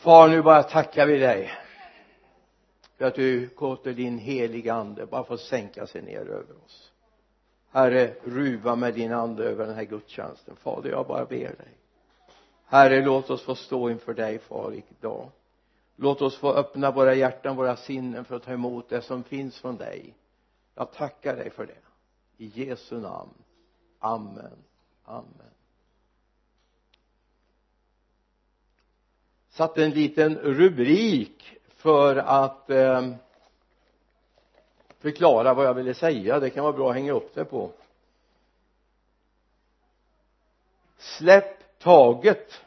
far nu bara tackar vi dig för att du låter din heliga ande bara få sänka sig ner över oss. Herre ruva med din ande över den här gudstjänsten. Fader jag bara ber dig. Herre låt oss få stå inför dig far idag. Låt oss få öppna våra hjärtan, våra sinnen för att ta emot det som finns från dig. Jag tackar dig för det. I Jesu namn. Amen. Amen. Satte en liten rubrik för att eh, förklara vad jag ville säga. Det kan vara bra att hänga upp det på. Släpp taget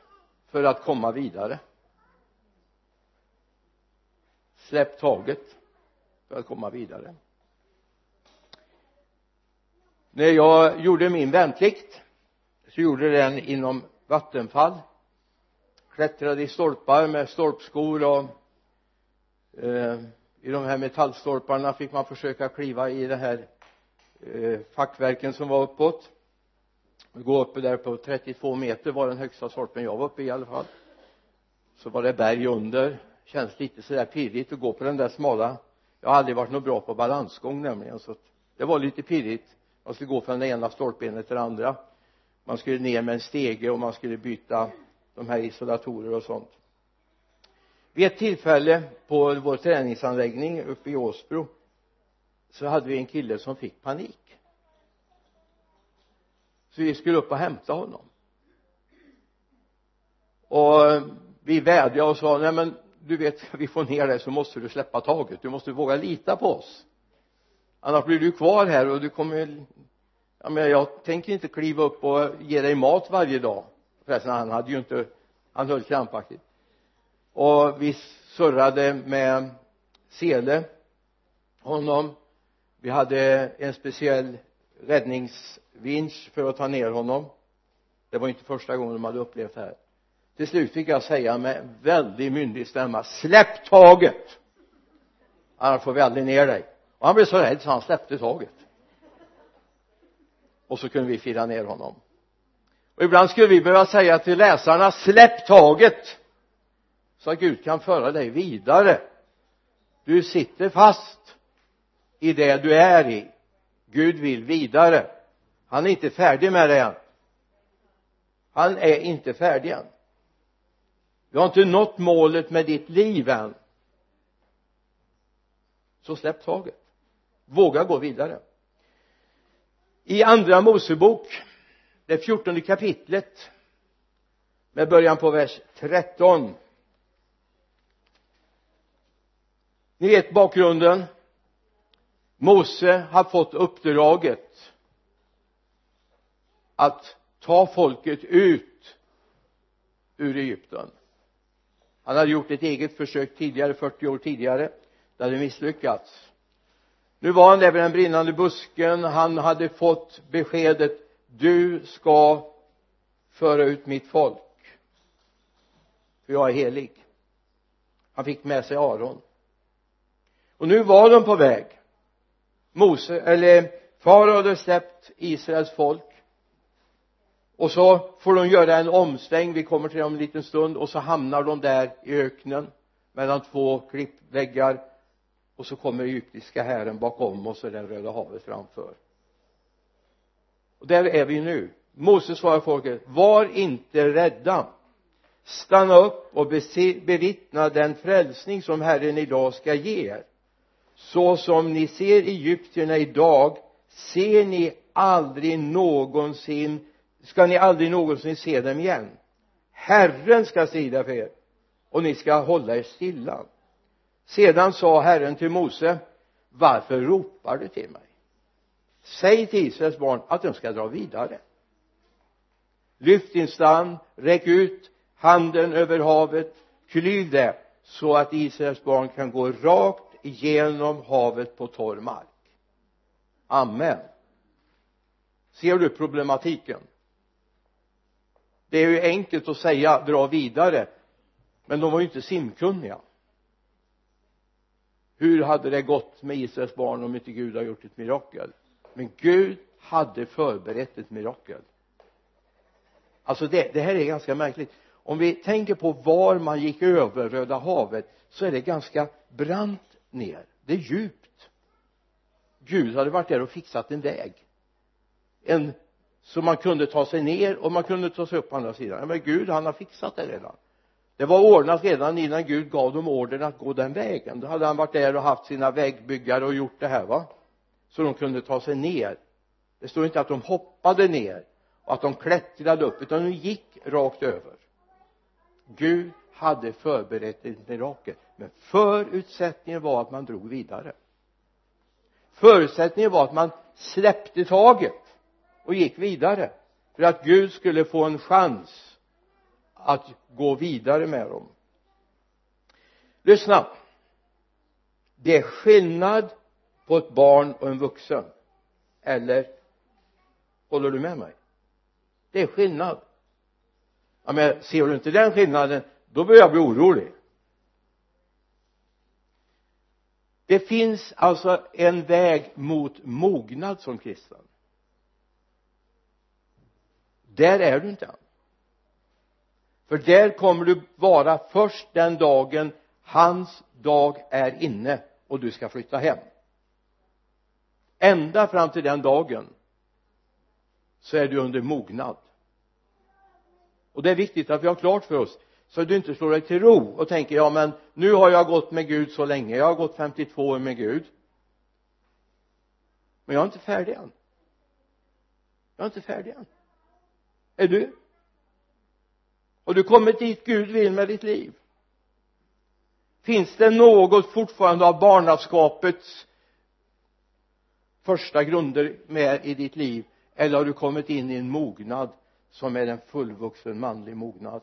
för att komma vidare. Släpp taget för att komma vidare. När jag gjorde min värnplikt så gjorde den inom Vattenfall klättrade i stolpar med stolpskor och eh, i de här metallstolparna fick man försöka kliva i det här eh, fackverken som var uppåt. Gå uppe där på 32 meter var den högsta stolpen jag var uppe i i alla fall. Så var det berg under. Känns lite sådär pirrigt att gå på den där smala. Jag har aldrig varit något bra på balansgång nämligen så det var lite pirrigt. Man skulle gå från det ena stolpbenet till det andra. Man skulle ner med en stege och man skulle byta de här isolatorer och sånt. Vid ett tillfälle på vår träningsanläggning uppe i Åsbro så hade vi en kille som fick panik. Så vi skulle upp och hämta honom. Och eh, vi vädjade och sa nej men du vet ska vi får ner dig så måste du släppa taget. Du måste våga lita på oss. Annars blir du kvar här och du kommer ja men jag tänker inte kliva upp och ge dig mat varje dag förresten han hade ju inte han höll krampaktigt och vi surrade med sele honom. Vi hade en speciell räddningsvinsch för att ta ner honom. Det var inte första gången de hade upplevt det här. Till slut fick jag säga med väldigt myndig stämma släpp taget! Annars får vi aldrig ner dig. Och han blev så rädd så han släppte taget. Och så kunde vi fira ner honom och ibland skulle vi behöva säga till läsarna släpp taget så att Gud kan föra dig vidare. Du sitter fast i det du är i. Gud vill vidare. Han är inte färdig med det än. Han är inte färdig än. Du har inte nått målet med ditt liv än. Så släpp taget. Våga gå vidare. I andra Mosebok det fjortonde kapitlet med början på vers 13 ni vet bakgrunden. Mose har fått uppdraget att ta folket ut ur Egypten. Han hade gjort ett eget försök tidigare 40 år tidigare. Det hade misslyckats. Nu var han där vid den brinnande busken. Han hade fått beskedet du ska föra ut mitt folk för jag är helig. Han fick med sig Aron. Och nu var de på väg. Mose eller farao hade släppt Israels folk. Och så får de göra en omsväng. Vi kommer till det om en liten stund. Och så hamnar de där i öknen mellan två klippväggar. Och så kommer egyptiska hären bakom och så är det röda havet framför och där är vi nu. Moses svarar folket var inte rädda. Stanna upp och bevittna den frälsning som Herren idag ska ge er. Så som ni ser egyptierna idag ser ni aldrig någonsin ska ni aldrig någonsin se dem igen. Herren ska strida för er och ni ska hålla er stilla. Sedan sa Herren till Mose varför ropar du till mig? Säg till Israels barn att de ska dra vidare. Lyft din stam räck ut handen över havet klyv det så att Israels barn kan gå rakt igenom havet på torr mark. Amen. Ser du problematiken? Det är ju enkelt att säga dra vidare. Men de var ju inte simkunniga. Hur hade det gått med Israels barn om inte Gud hade gjort ett mirakel? Men Gud hade förberett ett mirakel. Alltså det, det här är ganska märkligt. Om vi tänker på var man gick över Röda havet så är det ganska brant ner. Det är djupt. Gud hade varit där och fixat en väg. En så man kunde ta sig ner och man kunde ta sig upp på andra sidan. Men Gud han har fixat det redan. Det var ordnat redan innan Gud gav dem ordern att gå den vägen. Då hade han varit där och haft sina vägbyggare och gjort det här va? Så de kunde ta sig ner. Det står inte att de hoppade ner och att de klättrade upp utan de gick rakt över. Gud hade förberett ett mirakel men förutsättningen var att man drog vidare. Förutsättningen var att man släppte taget och gick vidare för att Gud skulle få en chans att gå vidare med dem. Lyssna. Det är skillnad på ett barn och en vuxen. Eller håller du med mig? Det är skillnad. Ja men ser du inte den skillnaden då börjar jag bli orolig. Det finns alltså en väg mot mognad som kristen. Där är du inte än. För där kommer du vara först den dagen hans dag är inne och du ska flytta hem ända fram till den dagen så är du under mognad. Och det är viktigt att vi har klart för oss så att du inte slår dig till ro och tänker ja men nu har jag gått med Gud så länge. Jag har gått 52 år med Gud. Men jag är inte färdig än. Jag är inte färdig än. Är du? Har du kommit dit Gud vill med ditt liv? Finns det något fortfarande av barnaskapets första grunder med i ditt liv eller har du kommit in i en mognad som är en fullvuxen manlig mognad?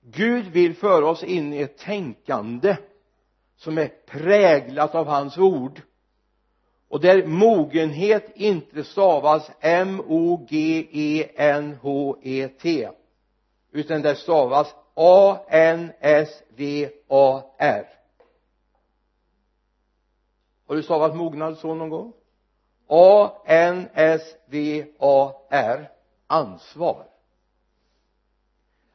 Gud vill föra oss in i ett tänkande som är präglat av hans ord och där mogenhet inte stavas M-O-G-E-N-H-E-T utan det stavas A-N-S-V-A-R har du stavat mognad så någon gång? A-N-S-V-A-R ansvar.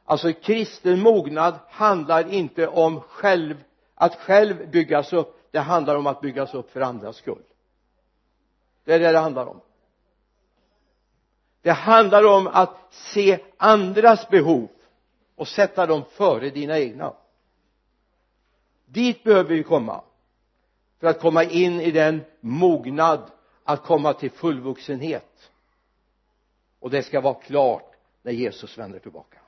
Alltså kristen mognad handlar inte om själv att själv byggas upp. Det handlar om att byggas upp för andras skull. Det är det det handlar om. Det handlar om att se andras behov och sätta dem före dina egna. Dit behöver vi komma för att komma in i den mognad att komma till fullvuxenhet. Och det ska vara klart när Jesus vänder tillbaka.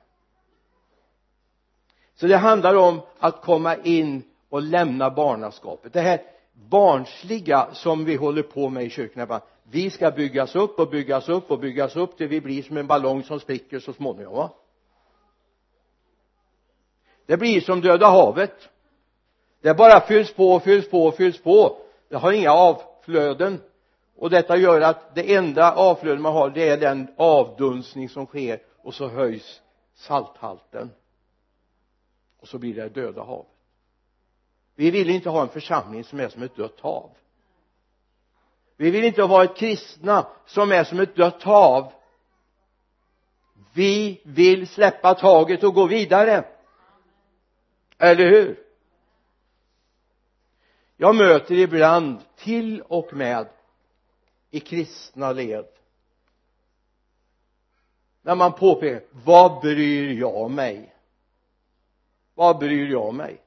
Så det handlar om att komma in och lämna barnaskapet. Det här barnsliga som vi håller på med i kyrkorna vi ska byggas upp och byggas upp och byggas upp till vi blir som en ballong som spricker så småningom va? Det blir som döda havet det bara fylls på och fylls på och fylls på. Det har inga avflöden. Och detta gör att det enda avflöde man har det är den avdunstning som sker och så höjs salthalten. Och så blir det döda hav vi vill inte ha en församling som är som ett dött hav. Vi vill inte ha ett kristna som är som ett dött hav. Vi vill släppa taget och gå vidare. Eller hur? Jag möter ibland till och med i kristna led. När man påpekar vad bryr jag mig? Vad bryr jag mig?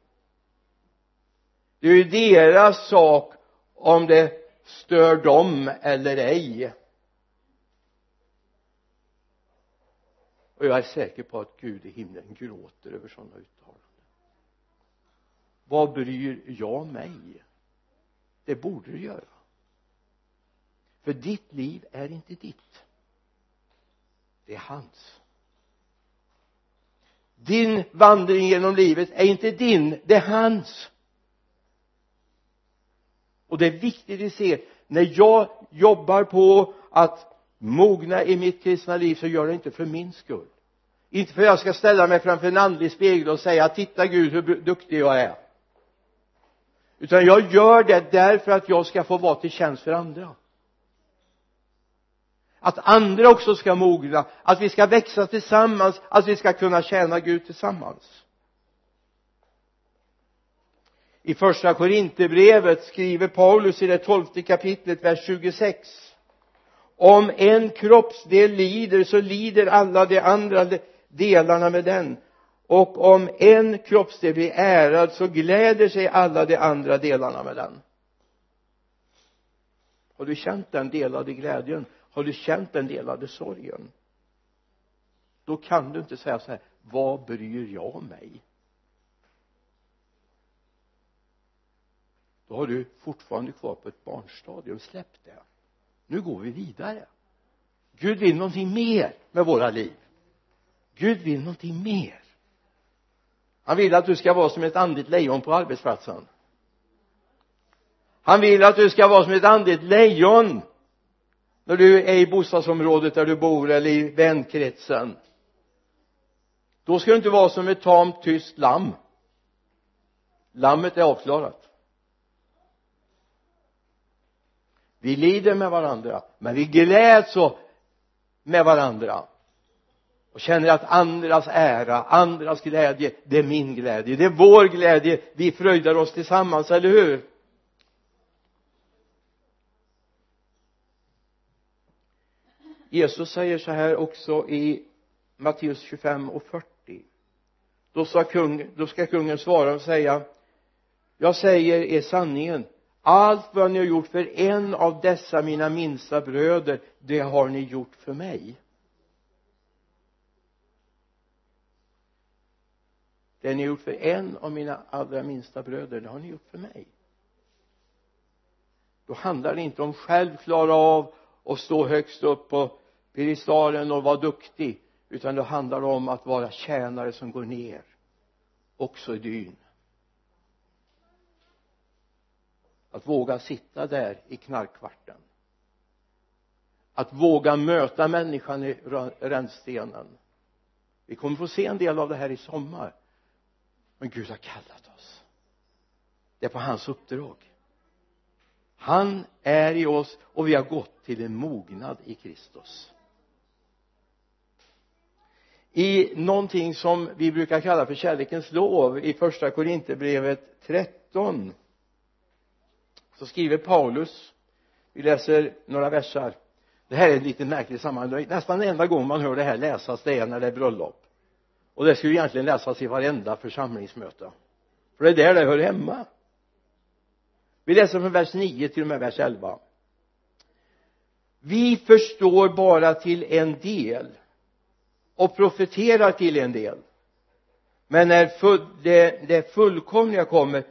Det är ju deras sak om det stör dem eller ej. Och jag är säker på att Gud i himlen gråter över sådana uttalanden. Vad bryr jag mig? Det borde du göra. För ditt liv är inte ditt. Det är hans. Din vandring genom livet är inte din det är hans. Och det är viktigt att se när jag jobbar på att mogna i mitt kristna liv så gör jag det inte för min skull. Inte för att jag ska ställa mig framför en andlig spegel och säga titta Gud hur duktig jag är utan jag gör det därför att jag ska få vara till tjänst för andra. Att andra också ska mogna att vi ska växa tillsammans att vi ska kunna tjäna Gud tillsammans. I första Korinthierbrevet skriver Paulus i det tolfte kapitlet vers 26 om en kroppsdel lider så lider alla de andra delarna med den och om en kroppsdel blir ärad så gläder sig alla de andra delarna med den. Har du känt den delade glädjen? Har du känt den delade sorgen? Då kan du inte säga så här vad bryr jag mig? Då har du fortfarande kvar på ett barnstadium. Släpp det. Nu går vi vidare. Gud vill någonting mer med våra liv. Gud vill någonting mer han vill att du ska vara som ett andligt lejon på arbetsplatsen. Han vill att du ska vara som ett andligt lejon när du är i bostadsområdet där du bor eller i vänkretsen. Då ska du inte vara som ett tamt tyst lamm. Lammet är avklarat. Vi lider med varandra men vi gläds med varandra och känner att andras ära, andras glädje, det är min glädje, det är vår glädje, vi fröjdar oss tillsammans, eller hur? Jesus säger så här också i Matteus 25 och 40 då ska, kung, då ska kungen svara och säga jag säger er sanningen. Allt vad ni har gjort för en av dessa mina minsta bröder det har ni gjort för mig. Det ni har gjort för en av mina allra minsta bröder. Det har ni gjort för mig. Då handlar det inte om själv klara av och stå högst upp på piedestalen och vara duktig utan det handlar om att vara tjänare som går ner också i dyn. Att våga sitta där i knarkkvarten. Att våga möta människan i rännstenen. Vi kommer få se en del av det här i sommar men Gud har kallat oss. Det är på hans uppdrag. Han är i oss och vi har gått till en mognad i Kristus. I någonting som vi brukar kalla för kärlekens lov i första Korinthierbrevet 13 så skriver Paulus vi läser några versar. Det här är ett lite märkligt sammanhang. Nästan enda gången man hör det här läsas det är när det är bröllop och det skulle egentligen läsas i varenda församlingsmöte. För det är där det hör hemma. Vi läser från vers 9 till och med vers 11 vi förstår bara till en del och profeterar till en del. Men när det, det fullkomliga kommer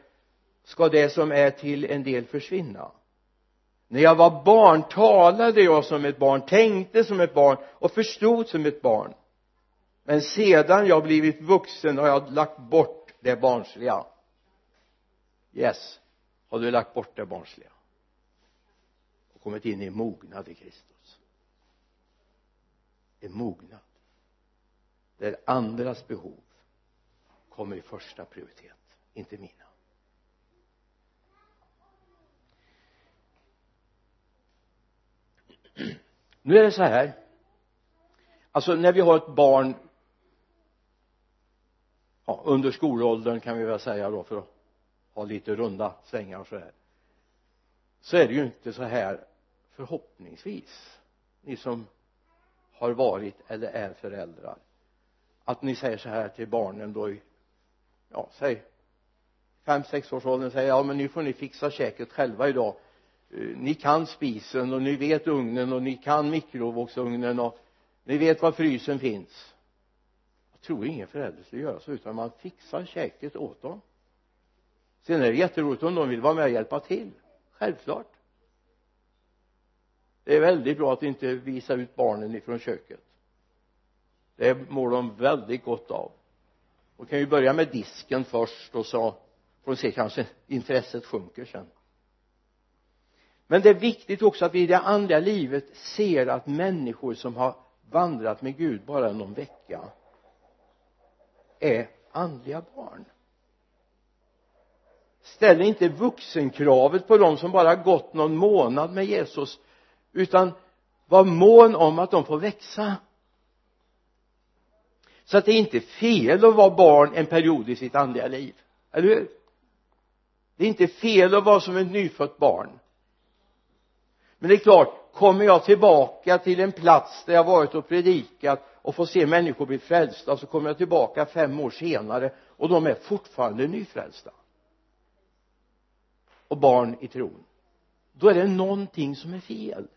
ska det som är till en del försvinna. När jag var barn talade jag som ett barn tänkte som ett barn och förstod som ett barn men sedan jag blivit vuxen har jag lagt bort det barnsliga. Yes. Har du lagt bort det barnsliga? Och kommit in i mognad i Kristus. En mognad. Där andras behov kommer i första prioritet inte mina. Nu är det så här. Alltså när vi har ett barn ja, under skolåldern kan vi väl säga då för att ha lite runda svängar så här. Så är det ju inte så här förhoppningsvis ni som har varit eller är föräldrar att ni säger så här till barnen då i ja säg fem sex års åldern säger ja men nu får ni fixa käket själva idag. Eh, ni kan spisen och ni vet ugnen och ni kan mikrovågsugnen och ni vet var frysen finns tror ingen förälder skulle göra så utan man fixar käket åt dem. Sen är det jätteroligt om de vill vara med och hjälpa till. Självklart. Det är väldigt bra att inte visa ut barnen ifrån köket. Det mår de väldigt gott av. Och kan ju börja med disken först och så får de se kanske intresset sjunker sen. Men det är viktigt också att vi i det andliga livet ser att människor som har vandrat med Gud bara någon vecka är andliga barn. Ställ inte vuxenkravet på dem som bara gått någon månad med Jesus utan var mån om att de får växa. Så att det är inte fel att vara barn en period i sitt andliga liv. Eller hur? Det är inte fel att vara som ett nyfött barn. Men det är klart kommer jag tillbaka till en plats där jag varit och predikat och får se människor bli frälsta så kommer jag tillbaka fem år senare och de är fortfarande nyfrälsta. Och barn i tron. Då är det någonting som är fel.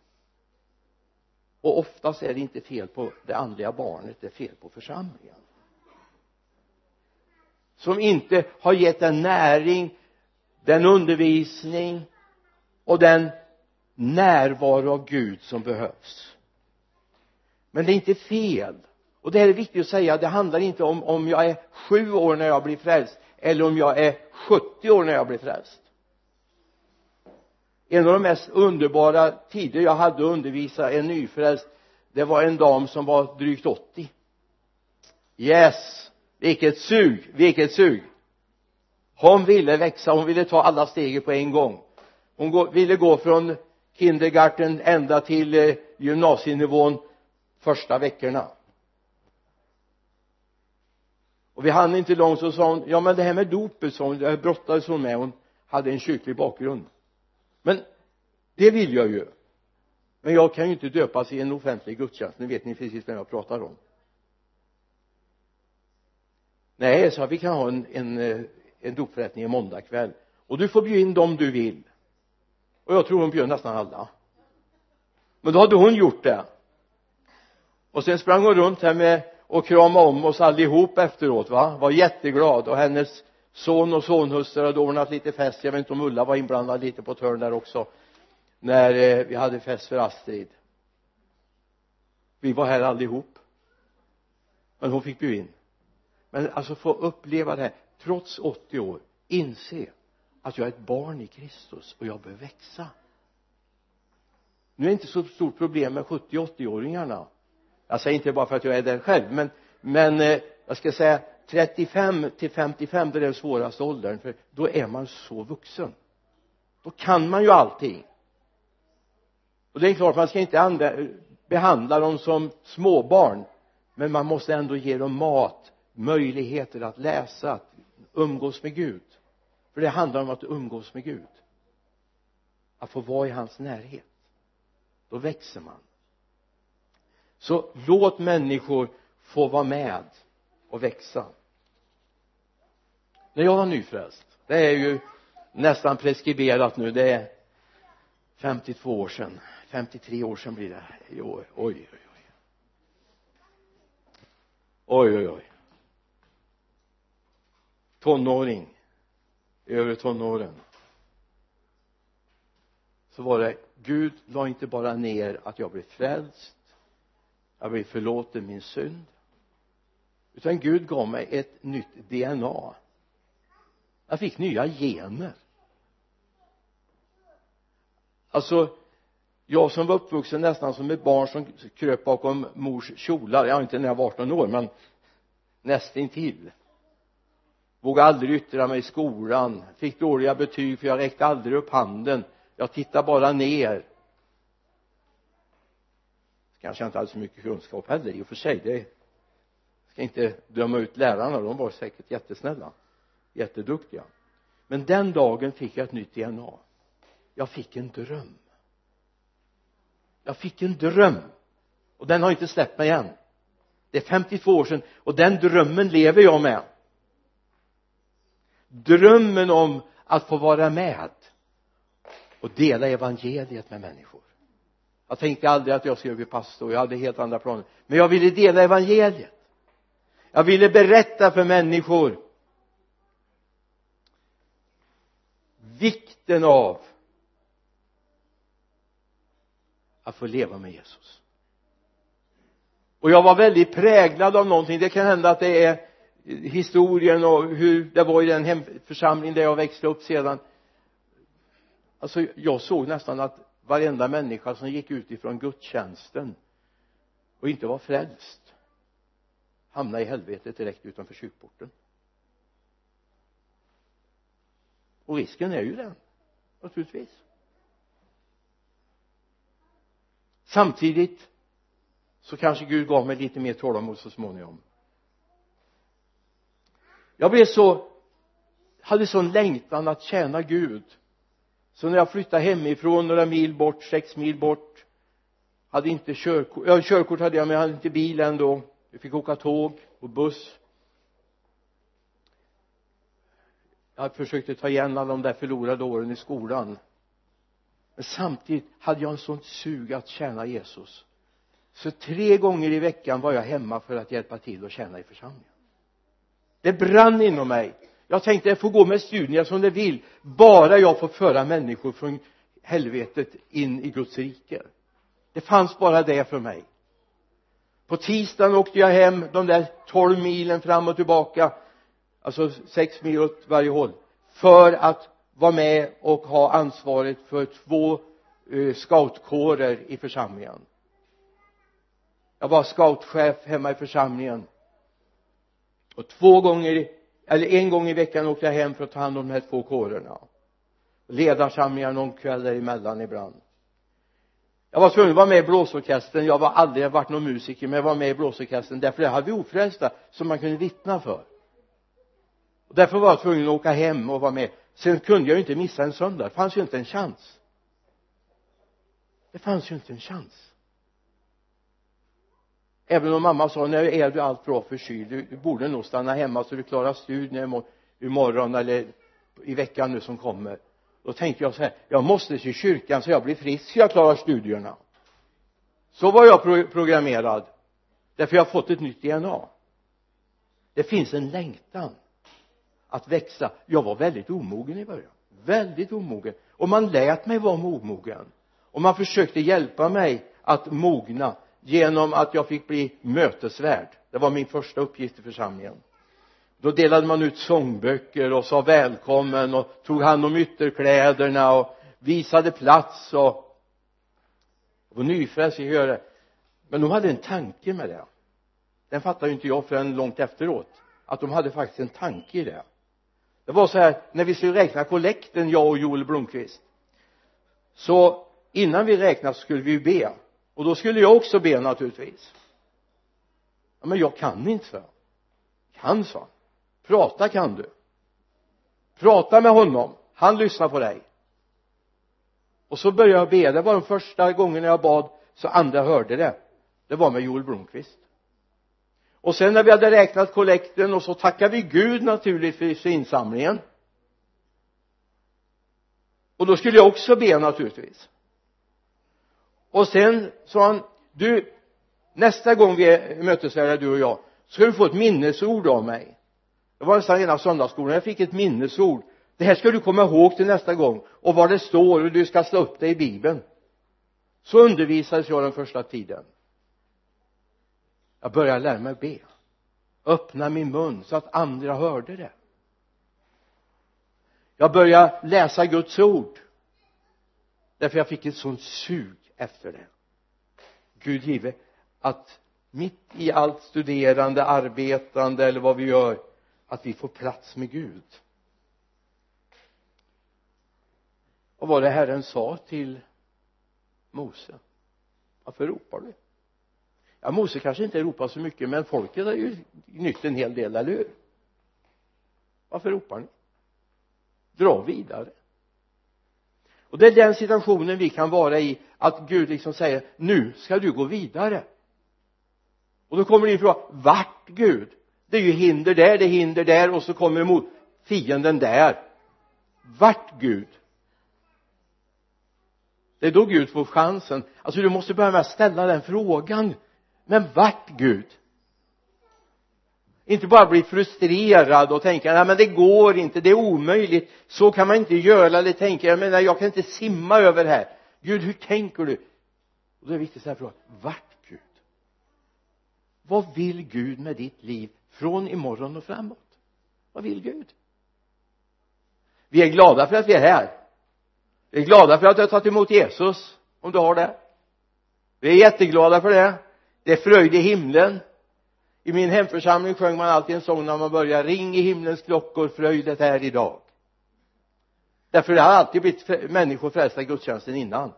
Och oftast är det inte fel på det andliga barnet det är fel på församlingen. Som inte har gett den näring den undervisning och den närvaro av Gud som behövs men det är inte fel. Och det här är viktigt att säga det handlar inte om om jag är sju år när jag blir frälst eller om jag är 70 år när jag blir frälst. En av de mest underbara tider jag hade att undervisa en nyfrälst det var en dam som var drygt 80 yes! Vilket sug! Vilket sug! Hon ville växa hon ville ta alla stegen på en gång. Hon ville gå från kindergarten ända till eh, gymnasienivån första veckorna. Och vi hann inte långt så sa hon ja men det här med dopet sa hon det brottades hon med hon hade en kyrklig bakgrund. Men det vill jag ju. Men jag kan ju inte döpas i en offentlig gudstjänst. Nu vet ni precis vem jag pratar om. Nej så vi kan ha en, en, eh, en dopförrättning en måndag kväll. Och du får bjuda in dem du vill. Och jag tror hon bjöd nästan alla. Men då hade hon gjort det och sen sprang hon runt här med och kramade om oss allihop efteråt va? Var jätteglad. Och hennes son och sonhustru hade ordnat lite fest. Jag vet inte om Ulla var inblandad lite på ett hörn där också när eh, vi hade fest för Astrid. Vi var här allihop. Men hon fick bjuda in. Men alltså få uppleva det här. Trots 80 år inse att jag är ett barn i Kristus och jag behöver växa. Nu är det inte så stort problem med 70-80-åringarna jag säger inte bara för att jag är där själv men men eh, jag ska säga 35 till 55 det är den svåraste åldern för då är man så vuxen. Då kan man ju allting. Och det är klart man ska inte eh, behandla dem som småbarn men man måste ändå ge dem mat möjligheter att läsa att umgås med Gud. För det handlar om att umgås med Gud. Att få vara i hans närhet. Då växer man så låt människor få vara med och växa. När jag var nyfrälst det är ju nästan preskriberat nu det är 52 år sedan. 53 år sedan blir det i år. Oj oj oj. Oj oj oj. Tonåring över tonåren. Så var det Gud la inte bara ner att jag blev frälst jag blev förlåten min synd. Utan Gud gav mig ett nytt DNA jag fick nya gener. Alltså jag som var uppvuxen nästan som ett barn som kröp bakom mors kjolar, ja inte när jag var 18 år men nästintill. Vågade aldrig yttra mig i skolan. Fick dåliga betyg för jag räckte aldrig upp handen. Jag tittade bara ner kanske jag inte hade så mycket kunskap heller i och för sig. Det ska inte döma ut lärarna de var säkert jättesnälla jätteduktiga. Men den dagen fick jag ett nytt DNA jag fick en dröm. Jag fick en dröm. Och den har inte släppt mig än. Det är 52 år sedan och den drömmen lever jag med. Drömmen om att få vara med och dela evangeliet med människor jag tänkte aldrig att jag skulle bli pastor. Jag hade helt andra planer. Men jag ville dela evangeliet. Jag ville berätta för människor vikten av att få leva med Jesus. Och jag var väldigt präglad av någonting. Det kan hända att det är historien och hur det var i den hemförsamling där jag växte upp sedan. Alltså jag såg nästan att varenda människa som gick ut ifrån gudstjänsten och inte var frälst hamnade i helvetet direkt utanför kyrkporten. Och risken är ju den naturligtvis. Samtidigt så kanske Gud gav mig lite mer tålamod så småningom. Jag blev så hade sån längtan att tjäna Gud så när jag flyttade hemifrån några mil bort, sex mil bort hade inte körkort, ja körkort hade jag men jag hade inte bil ändå. Vi fick åka tåg och buss. Jag försökte ta igen alla de där förlorade åren i skolan. Men samtidigt hade jag en sån sug att tjäna Jesus. Så tre gånger i veckan var jag hemma för att hjälpa till och tjäna i församlingen. Det brann inom mig jag tänkte jag får gå med studierna som det vill. Bara jag får föra människor från helvetet in i Guds rike. Det fanns bara det för mig. På tisdagen åkte jag hem de där tolv milen fram och tillbaka alltså sex mil åt varje håll för att vara med och ha ansvaret för två uh, scoutkårer i församlingen. Jag var scoutchef hemma i församlingen. Och två gånger eller en gång i veckan åkte jag hem för att ta hand om de här två kårerna. Ledarsamlingar någon kväll däremellan ibland. Jag var tvungen att vara med i blåsorkestern. Jag var aldrig varit någon musiker men jag var med i blåsorkestern. Därför det hade vi ofrälsta som man kunde vittna för. Och därför var jag tvungen att åka hem och vara med. Sen kunde jag ju inte missa en söndag. Det fanns ju inte en chans. Det fanns ju inte en chans även om mamma sa nu är du allt bra förkyld du, du borde nog stanna hemma så du klarar studierna imorgon eller i veckan nu som kommer. Då tänkte jag så här jag måste till kyrkan så jag blir frisk så jag klarar studierna. Så var jag pro programmerad. Därför jag har fått ett nytt DNA det finns en längtan att växa. Jag var väldigt omogen i början. Väldigt omogen. Och man lät mig vara omogen och man försökte hjälpa mig att mogna genom att jag fick bli mötesvärd. Det var min första uppgift i församlingen. Då delade man ut sångböcker och sa välkommen och tog hand om ytterkläderna och visade plats och var nyfrälst i göra det men de hade en tanke med det. Den fattade ju inte jag förrän långt efteråt att de hade faktiskt en tanke i det. Det var så här när vi skulle räkna kollekten jag och Joel Blomqvist så innan vi räknade så skulle vi be och då skulle jag också be naturligtvis. Ja, men jag kan inte så kan sa han. Prata kan du. Prata med honom. Han lyssnar på dig. Och så började jag be. Det var den första gången jag bad så andra hörde det. Det var med Joel Blomqvist. Och sen när vi hade räknat kollekten och så tackade vi Gud naturligtvis för insamlingen. Och då skulle jag också be naturligtvis och sen sa han du nästa gång vi är mötesvärdar du och jag ska du få ett minnesord av mig. Det var nästan hela söndagsskolan. Jag fick ett minnesord. Det här ska du komma ihåg till nästa gång. Och vad det står och du ska slå upp det i bibeln. Så undervisades jag den första tiden. Jag började lära mig be. Öppna min mun så att andra hörde det. Jag började läsa Guds ord. Därför jag fick ett sånt sug efter det. Gud give att mitt i allt studerande, arbetande eller vad vi gör att vi får plats med Gud. Och vad det Herren sa till Mose. Varför ropar du? Ja Mose kanske inte ropar så mycket men folket har ju nytt en hel del, eller hur? Varför ropar ni? Dra vidare och det är den situationen vi kan vara i att Gud liksom säger nu ska du gå vidare. Och då kommer din fråga vart Gud? Det är ju hinder där, det är hinder där och så kommer emot fienden där. Vart Gud? Det är då Gud får chansen. Alltså du måste börja med att ställa den frågan. Men vart Gud? Inte bara bli frustrerad och tänka nej men det går inte, det är omöjligt. Så kan man inte göra eller tänka jag menar jag kan inte simma över här. Gud hur tänker du? Och då är det viktigt att fråga vart Gud? Vad vill Gud med ditt liv från imorgon och framåt? Vad vill Gud? Vi är glada för att vi är här. Vi är glada för att du har tagit emot Jesus om du har det. Vi är jätteglada för det. Det är fröjd i himlen i min hemförsamling sjöng man alltid en sång när man började, ring i himlens klockor fröjdet är idag. Därför det har alltid blivit människor frälsta i gudstjänsten innan.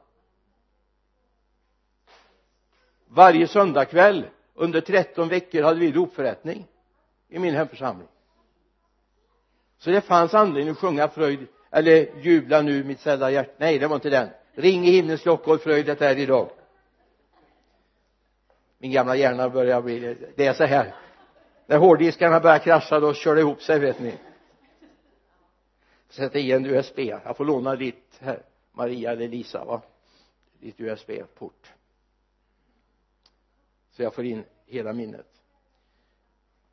Varje söndagkväll under 13 veckor hade vi dopförrättning i min hemförsamling. Så det fanns anledning att sjunga fröjd eller jubla nu mitt sälla hjärta. Nej det var inte den. Ring i himlens klockor, fröjdet är idag min gamla hjärna börjar bli det är så här. När hårddiskarna börjar krascha då kör det ihop sig vet ni. Sätta i en USB jag får låna ditt här Maria eller Lisa va? Ditt USB-port så jag får in hela minnet.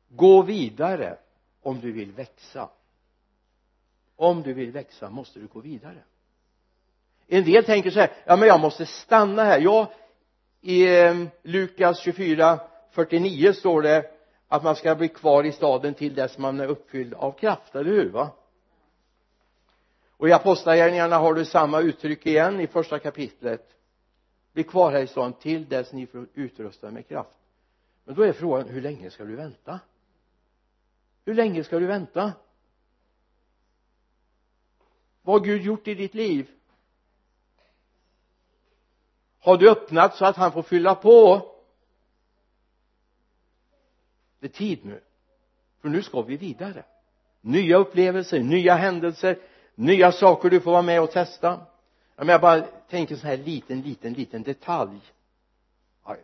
Gå vidare om du vill växa. Om du vill växa måste du gå vidare. En del tänker så här ja men jag måste stanna här. Ja i eh, Lukas 24 49 står det att man ska bli kvar i staden till dess man är uppfylld av kraft, eller hur va? Och i apostlagärningarna har du samma uttryck igen i första kapitlet. Bli kvar här i staden till dess ni får utrusta med kraft. Men då är frågan hur länge ska du vänta? Hur länge ska du vänta? Vad har Gud gjort i ditt liv? Har du öppnat så att han får fylla på? Det är tid nu. För nu ska vi vidare. Nya upplevelser, nya händelser nya saker du får vara med och testa. Men jag bara tänker så här liten, liten, liten detalj.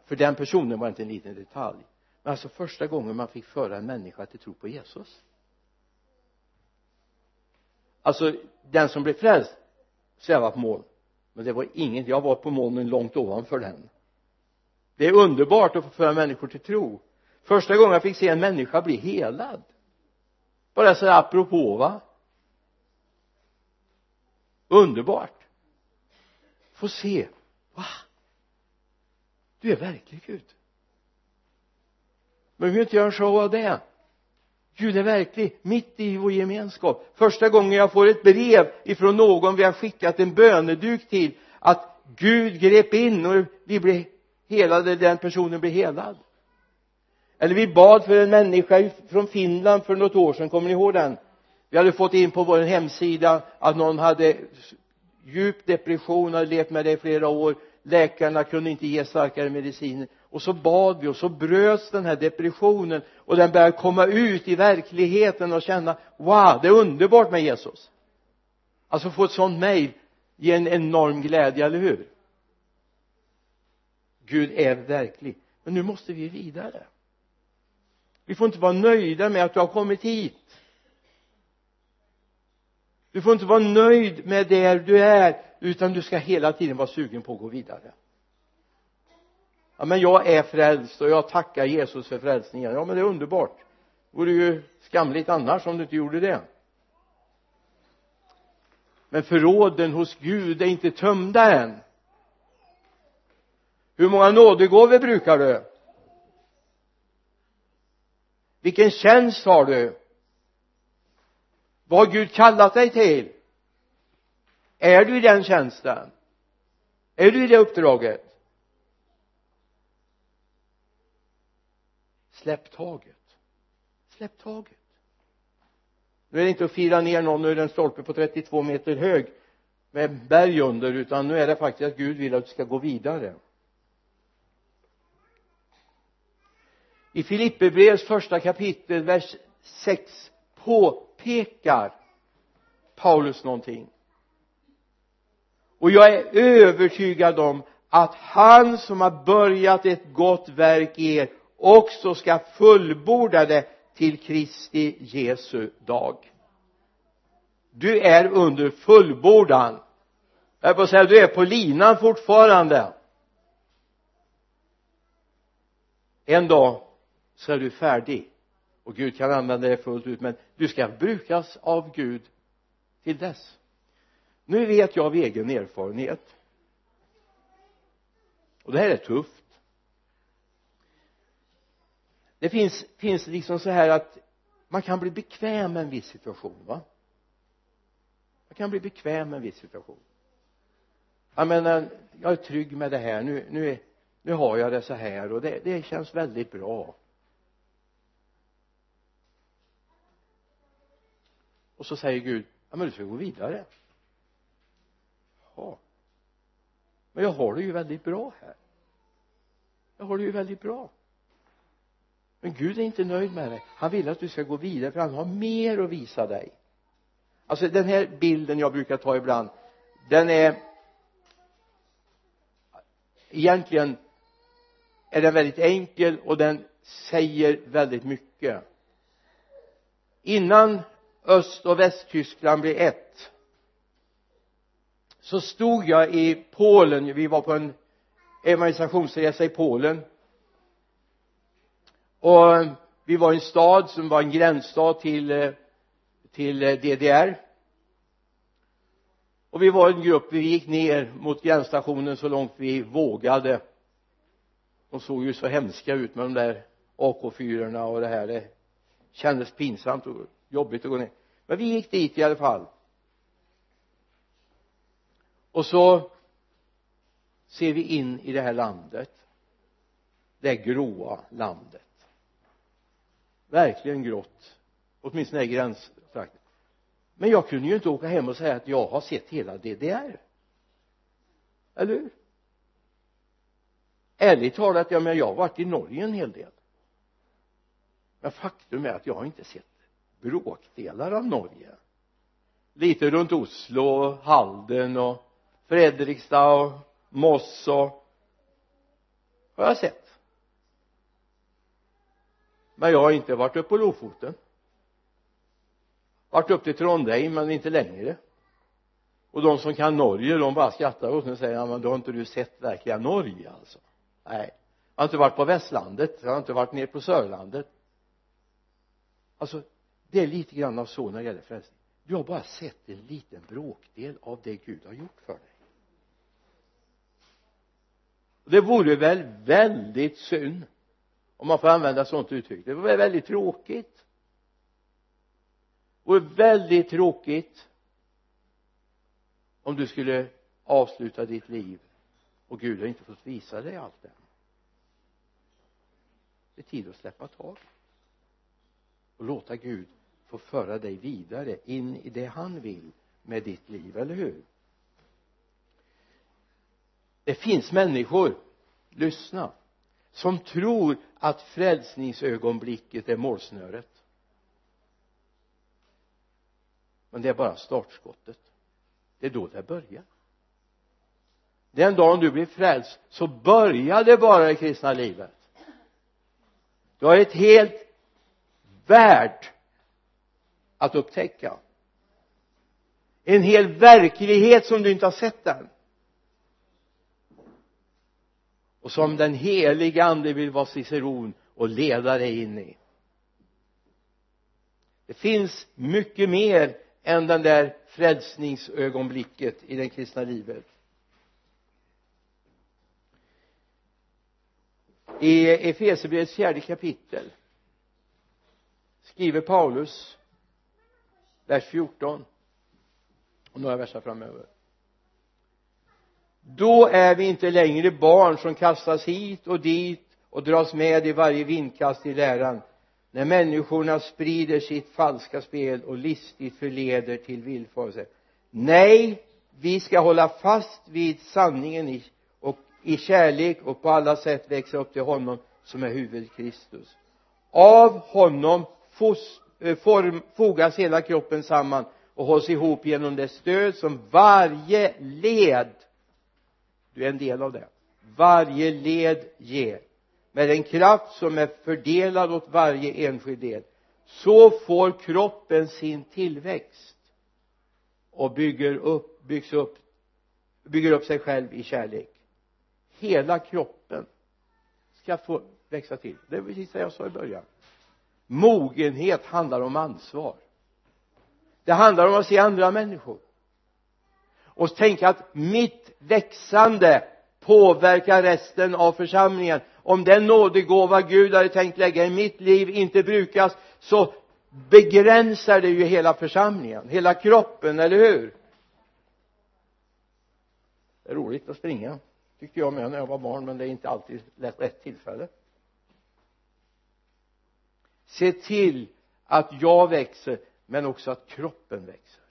För den personen var det inte en liten detalj. Men alltså första gången man fick föra en människa till tro på Jesus. Alltså den som blev frälst svävar på moln men det var inget. Jag var på molnen långt ovanför den. Det är underbart att få föra människor till tro. Första gången jag fick se en människa bli helad. Bara så apropå va? Underbart. Få se. Va? Du är verklig Gud. Men vi vill inte göra en show av det. Gud är verklig mitt i vår gemenskap. Första gången jag får ett brev ifrån någon vi har skickat en böneduk till att Gud grep in och vi blev helade, den personen blev helad. Eller vi bad för en människa från Finland för något år sedan, kommer ni ihåg den? Vi hade fått in på vår hemsida att någon hade djup depression, hade levt med det i flera år. Läkarna kunde inte ge starkare mediciner och så bad vi och så bröts den här depressionen och den började komma ut i verkligheten och känna wow, det är underbart med Jesus. Alltså få ett sånt mejl ger en enorm glädje, eller hur? Gud är verklig. Men nu måste vi vidare. Vi får inte vara nöjda med att du har kommit hit. Du får inte vara nöjd med där du är utan du ska hela tiden vara sugen på att gå vidare ja men jag är frälst och jag tackar Jesus för frälsningen. Ja men det är underbart. Det vore ju skamligt annars om du inte gjorde det. Men förråden hos Gud är inte tömda än. Hur många nådegåvor brukar du? Vilken tjänst har du? Vad har Gud kallat dig till? Är du i den tjänsten? Är du i det uppdraget? Släpp taget. Släpp taget. Nu är det inte att fira ner någon ur en stolpe på 32 meter hög med berg under utan nu är det faktiskt att Gud vill att du ska gå vidare. I Filipperbrevets första kapitel vers 6 påpekar Paulus någonting. Och jag är övertygad om att han som har börjat ett gott verk i er också ska fullborda det till Kristi Jesu dag. Du är under fullbordan. Jag är på att säga du är på linan fortfarande. En dag så är du färdig. Och Gud kan använda det fullt ut men du ska brukas av Gud till dess. Nu vet jag av egen erfarenhet. Och det här är tufft det finns, finns liksom så här att man kan bli bekväm med en viss situation va? Man kan bli bekväm med en viss situation. Jag menar jag är trygg med det här. Nu, nu, nu har jag det så här och det, det känns väldigt bra. Och så säger Gud ja men du ska gå vidare. Ja. Men jag har det ju väldigt bra här. Jag har det ju väldigt bra men Gud är inte nöjd med dig. Han vill att du ska gå vidare för han har mer att visa dig. Alltså den här bilden jag brukar ta ibland den är egentligen är den väldigt enkel och den säger väldigt mycket. Innan öst och västtyskland blev ett så stod jag i Polen. Vi var på en evangelisationsresa i Polen och vi var i en stad som var en gränsstad till eh, till eh, DDR och vi var en grupp vi gick ner mot gränsstationen så långt vi vågade. De såg ju så hemska ut med de där AK4 och det här. Det kändes pinsamt och jobbigt att gå ner. Men vi gick dit i alla fall. Och så ser vi in i det här landet. Det gråa landet verkligen grått åtminstone i gränstrakten men jag kunde ju inte åka hem och säga att jag har sett hela DDR eller hur? Ärligt talat ja men jag har varit i Norge en hel del. Men faktum är att jag har inte sett bråkdelar av Norge. Lite runt Oslo Halden och Fredrikstad och Moss och har jag sett men jag har inte varit uppe på Lofoten. Varit upp till Trondheim men inte längre. Och de som kan Norge de bara skrattar åt mig och säger ja men då har inte du sett verkliga Norge alltså. Nej. Jag har inte varit på västlandet jag har inte varit ner på sörlandet. Alltså det är lite grann av så när det gäller frälsning. Du har bara sett en liten bråkdel av det Gud har gjort för dig. Det vore väl väldigt synd om man får använda sånt uttryck. Det vore väldigt tråkigt. Det vore väldigt tråkigt om du skulle avsluta ditt liv och Gud har inte fått visa dig allt det det är tid att släppa taget och låta Gud få föra dig vidare in i det han vill med ditt liv, eller hur? Det finns människor. Lyssna som tror att frälsningsögonblicket är målsnöret. Men det är bara startskottet. Det är då det börjar. Den dagen du blir frälst så börjar det bara det kristna livet. Du har ett helt värld att upptäcka. En hel verklighet som du inte har sett än. Och som den heliga ande vill vara ciceron och leda dig in i. Det finns mycket mer än den där frälsningsögonblicket i det kristna livet. I Efesierbrevets fjärde kapitel skriver Paulus vers 14 och några verser framöver då är vi inte längre barn som kastas hit och dit och dras med i varje vindkast i läran när människorna sprider sitt falska spel och listigt förleder till villfarelse. Nej vi ska hålla fast vid sanningen i, och i kärlek och på alla sätt växa upp till honom som är huvudet Kristus av honom fos, eh, form, fogas hela kroppen samman och hålls ihop genom det stöd som varje led du är en del av det. Varje led ger. Med den kraft som är fördelad åt varje enskild del så får kroppen sin tillväxt och bygger upp, byggs upp bygger upp sig själv i kärlek. Hela kroppen ska få växa till. Det är precis det jag sa i början. Mogenhet handlar om ansvar. Det handlar om att se andra människor och tänka att mitt växande påverkar resten av församlingen. Om den nådegåva Gud hade tänkt lägga i mitt liv inte brukas så begränsar det ju hela församlingen, hela kroppen, eller hur? Det är roligt att springa tyckte jag med när jag var barn men det är inte alltid lätt rätt tillfälle. Se till att jag växer men också att kroppen växer.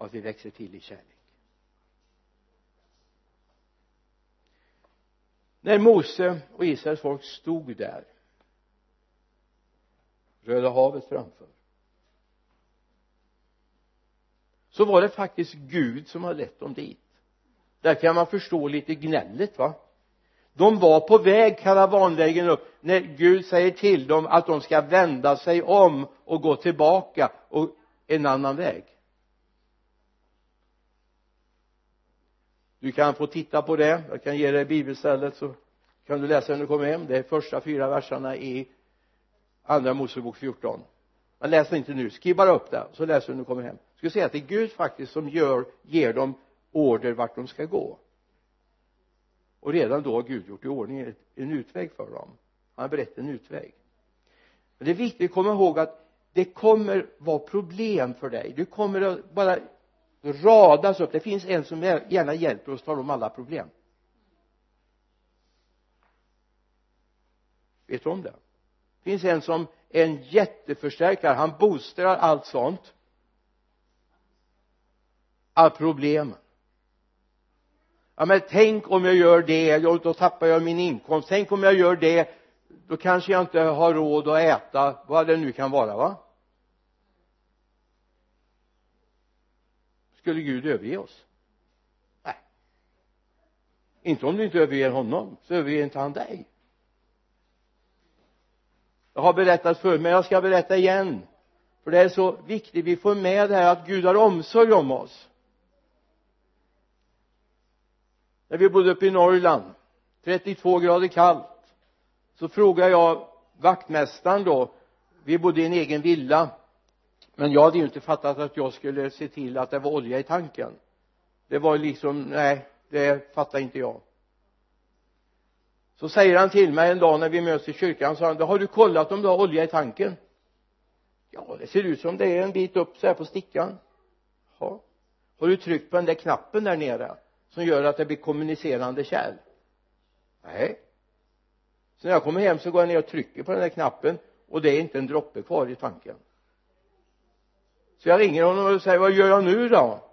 Och att vi växer till i kärlek. När Mose och Israels folk stod där Röda havet framför så var det faktiskt Gud som hade lett dem dit. Där kan man förstå lite gnället va? De var på väg karavanvägen upp. När Gud säger till dem att de ska vända sig om och gå tillbaka och en annan väg. Du kan få titta på det. Jag kan ge dig bibelstället så kan du läsa när du kommer hem. Det är första fyra verserna i andra Mosebok 14 men läs inte nu. Skriv bara upp det så läser du när du kommer hem. Jag ska säga att det är Gud faktiskt som gör ger dem order vart de ska gå. Och redan då har Gud gjort i ordning en utväg för dem. Han har berättat en utväg. Men det är viktigt att komma ihåg att det kommer vara problem för dig. Du kommer att bara radas upp. Det finns en som gärna hjälper oss att tala om alla problem. Vet du om det? Det finns en som är en jätteförstärkare. Han boostrar allt sånt. Alla problem. Ja men tänk om jag gör det. Då tappar jag min inkomst. Tänk om jag gör det. Då kanske jag inte har råd att äta vad det nu kan vara va? Skulle Gud överge oss? Nej. Inte om du inte överger honom så överger inte han dig. Jag har berättat förut men jag ska berätta igen. För det är så viktigt vi får med det här att Gud har omsorg om oss. När vi bodde uppe i Norrland 32 grader kallt så frågade jag vaktmästaren då vi bodde i en egen villa men jag hade ju inte fattat att jag skulle se till att det var olja i tanken. Det var liksom nej det fattade inte jag. Så säger han till mig en dag när vi möts i kyrkan så han har du kollat om du har olja i tanken? Ja det ser ut som det är en bit upp så här på stickan. Ja. Har du tryckt på den där knappen där nere som gör att det blir kommunicerande kärl? Nej. Så när jag kommer hem så går jag ner och trycker på den där knappen och det är inte en droppe kvar i tanken så jag ringer honom och säger vad gör jag nu då?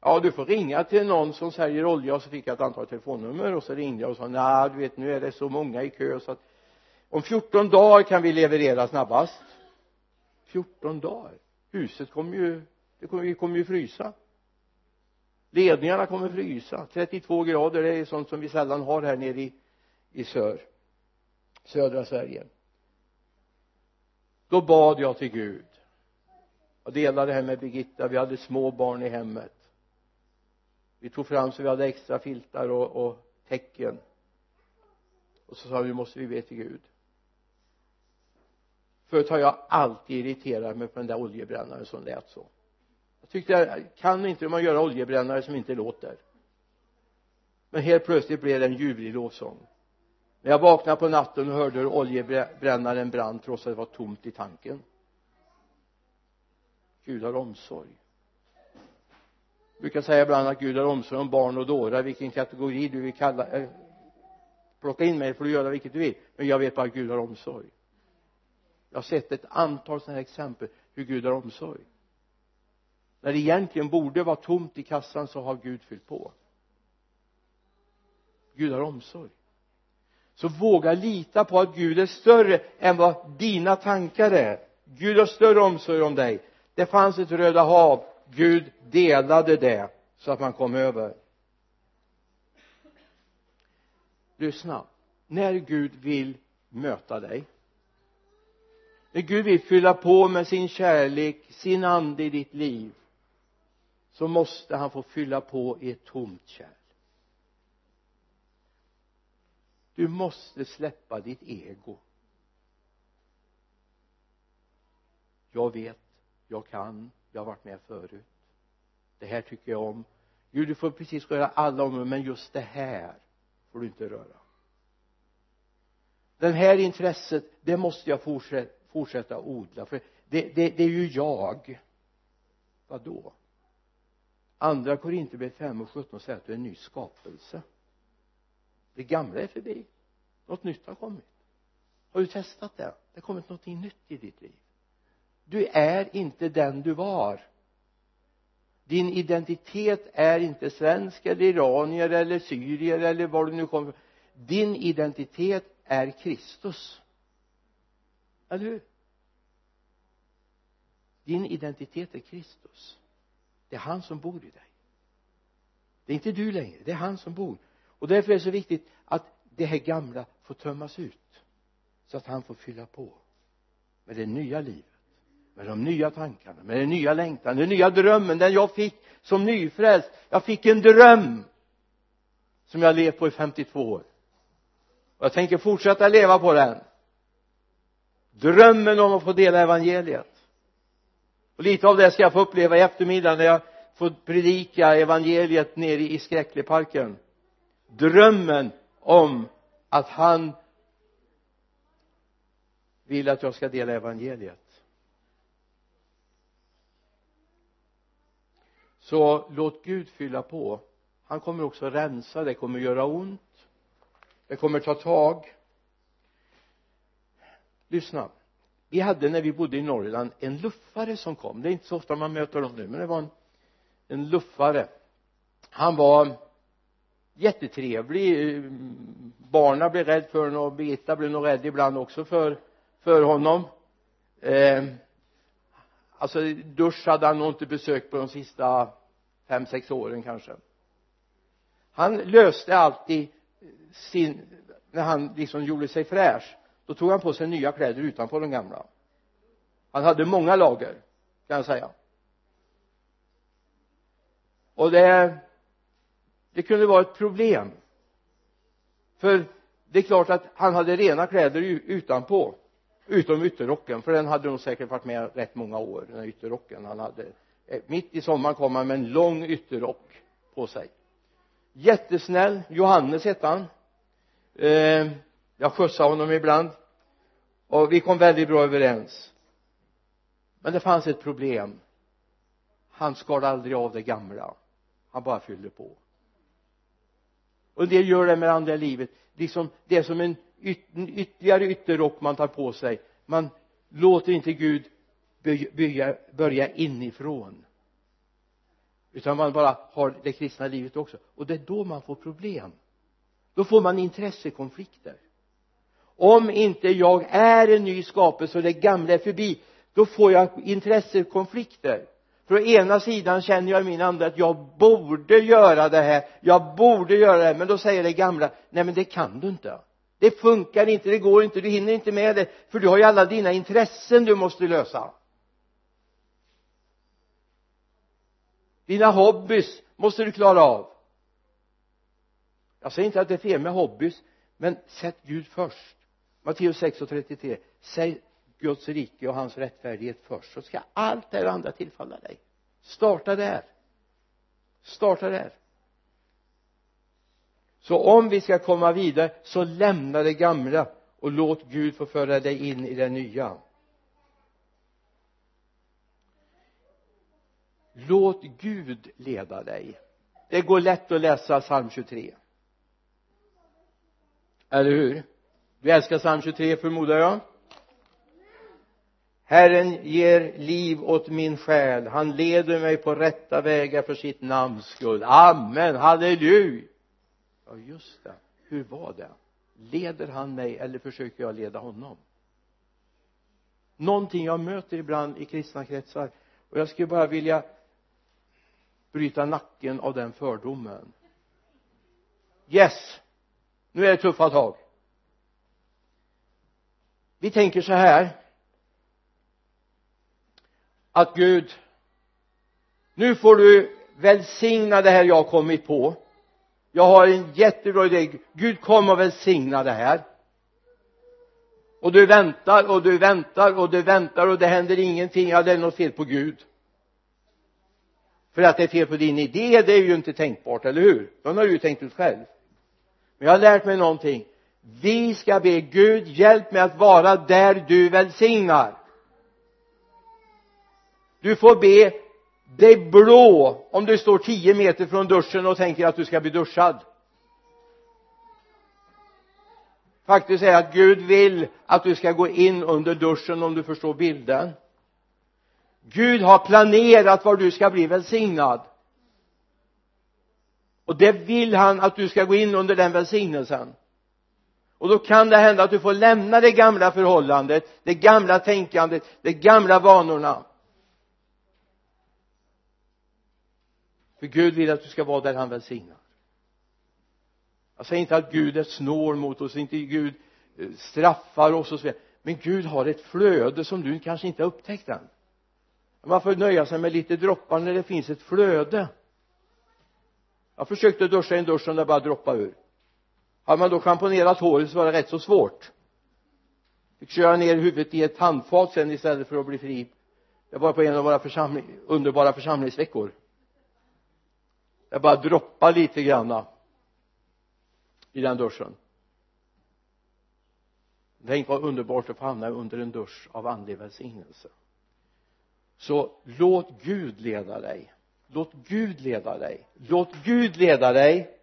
Ja du får ringa till någon som säljer olja. Och så fick jag ett antal telefonnummer och så ringde jag och sa nej du vet nu är det så många i kö så att om 14 dagar kan vi leverera snabbast. 14 dagar? Huset kommer ju det kommer, vi kommer ju frysa. Ledningarna kommer frysa. 32 grader det är sånt som vi sällan har här nere i, i sör södra Sverige. Då bad jag till Gud jag delade det här med Birgitta. Vi hade små barn i hemmet. Vi tog fram så vi hade extra filtar och, och täcken. Och så sa vi nu måste vi be till Gud. Förut har jag alltid irriterat mig på den där oljebrännaren som lät så. Jag tyckte kan inte man göra oljebrännare som inte låter. Men helt plötsligt blev det en ljuvlig lovsång. När jag vaknade på natten och hörde hur oljebrännaren brann trots att det var tomt i tanken. Gud har omsorg. Jag brukar säga ibland att Gud har omsorg om barn och dårar vilken kategori du vill kalla äh, plocka in mig får du göra vilket du vill. Men jag vet bara att Gud har omsorg. Jag har sett ett antal sådana här exempel hur Gud har omsorg. När det egentligen borde vara tomt i kassan så har Gud fyllt på. Gud har omsorg. Så våga lita på att Gud är större än vad dina tankar är. Gud har större omsorg om dig det fanns ett röda hav. Gud delade det så att man kom över. Lyssna. När Gud vill möta dig när Gud vill fylla på med sin kärlek, sin ande i ditt liv så måste han få fylla på i ett tomt kärl. Du måste släppa ditt ego. Jag vet, jag kan, jag har varit med förut. Det här tycker jag om. Gud du får precis röra alla om men just det här får du inte röra. Det här intresset det måste jag fortsätta, fortsätta odla för det, det, det är ju jag. Vad då andra Korinthierbrevet 5 och 17 säger att du är en ny skapelse. Det gamla är förbi. Något nytt har kommit. Har du testat det? Det har kommit någonting nytt i ditt liv du är inte den du var. Din identitet är inte svensk eller iranier eller syrier eller var du nu kommer din identitet är Kristus. Eller hur? Din identitet är Kristus. Det är han som bor i dig. Det är inte du längre det är han som bor. Och därför är det så viktigt att det här gamla får tömmas ut så att han får fylla på med det nya livet med de nya tankarna med den nya längtan den nya drömmen den jag fick som nyfrälst. Jag fick en dröm som jag levt på i 52 år. Och jag tänker fortsätta leva på den. Drömmen om att få dela evangeliet. Och lite av det ska jag få uppleva i eftermiddag när jag får predika evangeliet nere i Skräckleparken. Drömmen om att han vill att jag ska dela evangeliet. Så låt Gud fylla på. Han kommer också rensa det kommer göra ont. Det kommer ta tag. Lyssna. Vi hade när vi bodde i Norrland en luffare som kom. Det är inte så ofta man möter dem nu men det var en, en luffare. Han var jättetrevlig. Barna blev rädd för honom och Birgitta blev nog rädd ibland också för för honom. Eh, alltså dusch hade han nog inte besökt på de sista fem sex åren kanske. Han löste alltid sin när han liksom gjorde sig fräsch då tog han på sig nya kläder utanpå de gamla. Han hade många lager kan jag säga. Och det det kunde vara ett problem. För det är klart att han hade rena kläder utanpå utom ytterrocken för den hade nog säkert varit med rätt många år den här ytterrocken. Han hade eh, mitt i sommaren kom han med en lång ytterrock på sig. Jättesnäll Johannes hette han. Eh, jag skjutsade honom ibland. Och vi kom väldigt bra överens. Men det fanns ett problem. Han skar aldrig av det gamla. Han bara fyllde på. Och en del gör det med det andra livet. Liksom det är som en yt ytterligare ytterrock man tar på sig. Man låter inte Gud börja, börja inifrån. Utan man bara har det kristna livet också. Och det är då man får problem. Då får man intressekonflikter. Om inte jag är en ny skapelse och det gamla är förbi då får jag intressekonflikter. För å ena sidan känner jag i min ande att jag borde göra det här jag borde göra det här men då säger det gamla nej men det kan du inte det funkar inte, det går inte, du hinner inte med det. För du har ju alla dina intressen du måste lösa. Dina hobbys måste du klara av. Jag säger inte att det är fel med hobbys men sätt Gud först. Matteus 6 och 33 säg Guds rike och hans rättfärdighet först så ska allt det andra tillfalla dig. Starta där. Starta där så om vi ska komma vidare så lämna det gamla och låt Gud få föra dig in i det nya. Låt Gud leda dig. Det går lätt att läsa psalm 23 eller hur? Du älskar psalm 23 förmodar jag? Herren ger liv åt min själ. Han leder mig på rätta vägar för sitt namns skull. Amen. Halleluja! Ja just det. Hur var det? Leder han mig eller försöker jag leda honom? Någonting jag möter ibland i kristna kretsar. Och jag skulle bara vilja bryta nacken av den fördomen. Yes! Nu är det tuffa tag. Vi tänker så här. Att Gud nu får du välsigna det här jag har kommit på jag har en jättebra idé. Gud kom och välsigna det här. Och du väntar och du väntar och du väntar och det händer ingenting. Ja det är något fel på Gud. För att det är fel på din idé det är ju inte tänkbart, eller hur? Den har du ju tänkt ut själv. Men jag har lärt mig någonting. Vi ska be Gud hjälp mig att vara där du välsignar. Du får be dig blå om du står tio meter från duschen och tänker att du ska bli duschad. Faktiskt är att Gud vill att du ska gå in under duschen om du förstår bilden. Gud har planerat var du ska bli välsignad. Och det vill han att du ska gå in under den välsignelsen. Och då kan det hända att du får lämna det gamla förhållandet det gamla tänkandet de gamla vanorna. För Gud vill att du ska vara där han välsignar. Jag säger inte att Gud är snål mot oss inte Gud eh, straffar oss och så vidare. Men Gud har ett flöde som du kanske inte har upptäckt än. Man får nöja sig med lite droppar när det finns ett flöde. Jag försökte duscha i en dusch som det bara droppade ur. Hade man då schamponerat håret så var det rätt så svårt. Fick köra ner huvudet i ett handfat sen istället för att bli fri det var på en av våra församling, underbara församlingsveckor det bara droppar lite granna i den duschen. Tänk vad underbart att få hamna under en dusch av andlig välsignelse. Så låt Gud leda dig. Låt Gud leda dig. Låt Gud leda dig.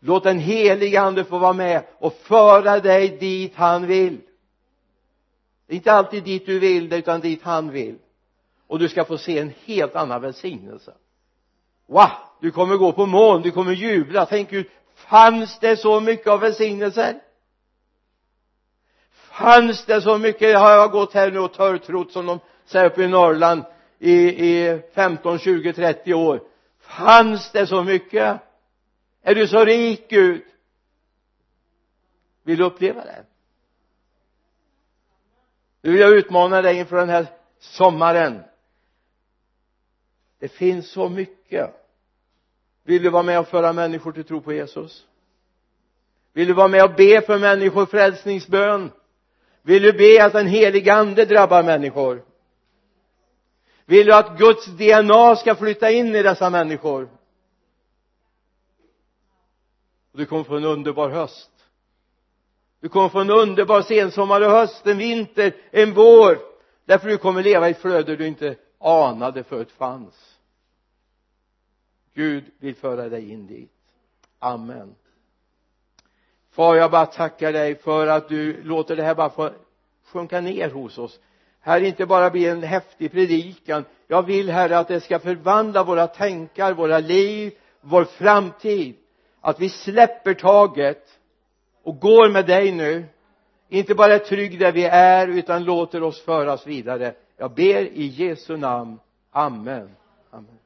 Låt den helige ande få vara med och föra dig dit han vill. Inte alltid dit du vill utan dit han vill. Och du ska få se en helt annan välsignelse wow du kommer gå på moln du kommer jubla. Tänk Gud fanns det så mycket av välsignelser? Fanns det så mycket? Har jag gått här nu och törrtrott som de säger uppe i Norrland i, i 15, 20, 30 år. Fanns det så mycket? Är du så rik Gud? Vill du uppleva det? Nu vill jag utmana dig inför den här sommaren. Det finns så mycket vill du vara med och föra människor till tro på Jesus? Vill du vara med och be för människor frälsningsbön? Vill du be att den helige ande drabbar människor? Vill du att Guds DNA ska flytta in i dessa människor? Och du kommer få en underbar höst. Du kommer få en underbar sensommar och höst, en vinter, en vår. Därför du kommer leva i ett flöde du inte anade förut fanns. Gud vill föra dig in dit. Amen. Far jag bara tackar dig för att du låter det här bara få sjunka ner hos oss. Här inte bara bli en häftig predikan. Jag vill herre att det ska förvandla våra tankar, våra liv, vår framtid. Att vi släpper taget och går med dig nu. Inte bara är trygg där vi är utan låter oss föras vidare. Jag ber i Jesu namn. Amen. Amen.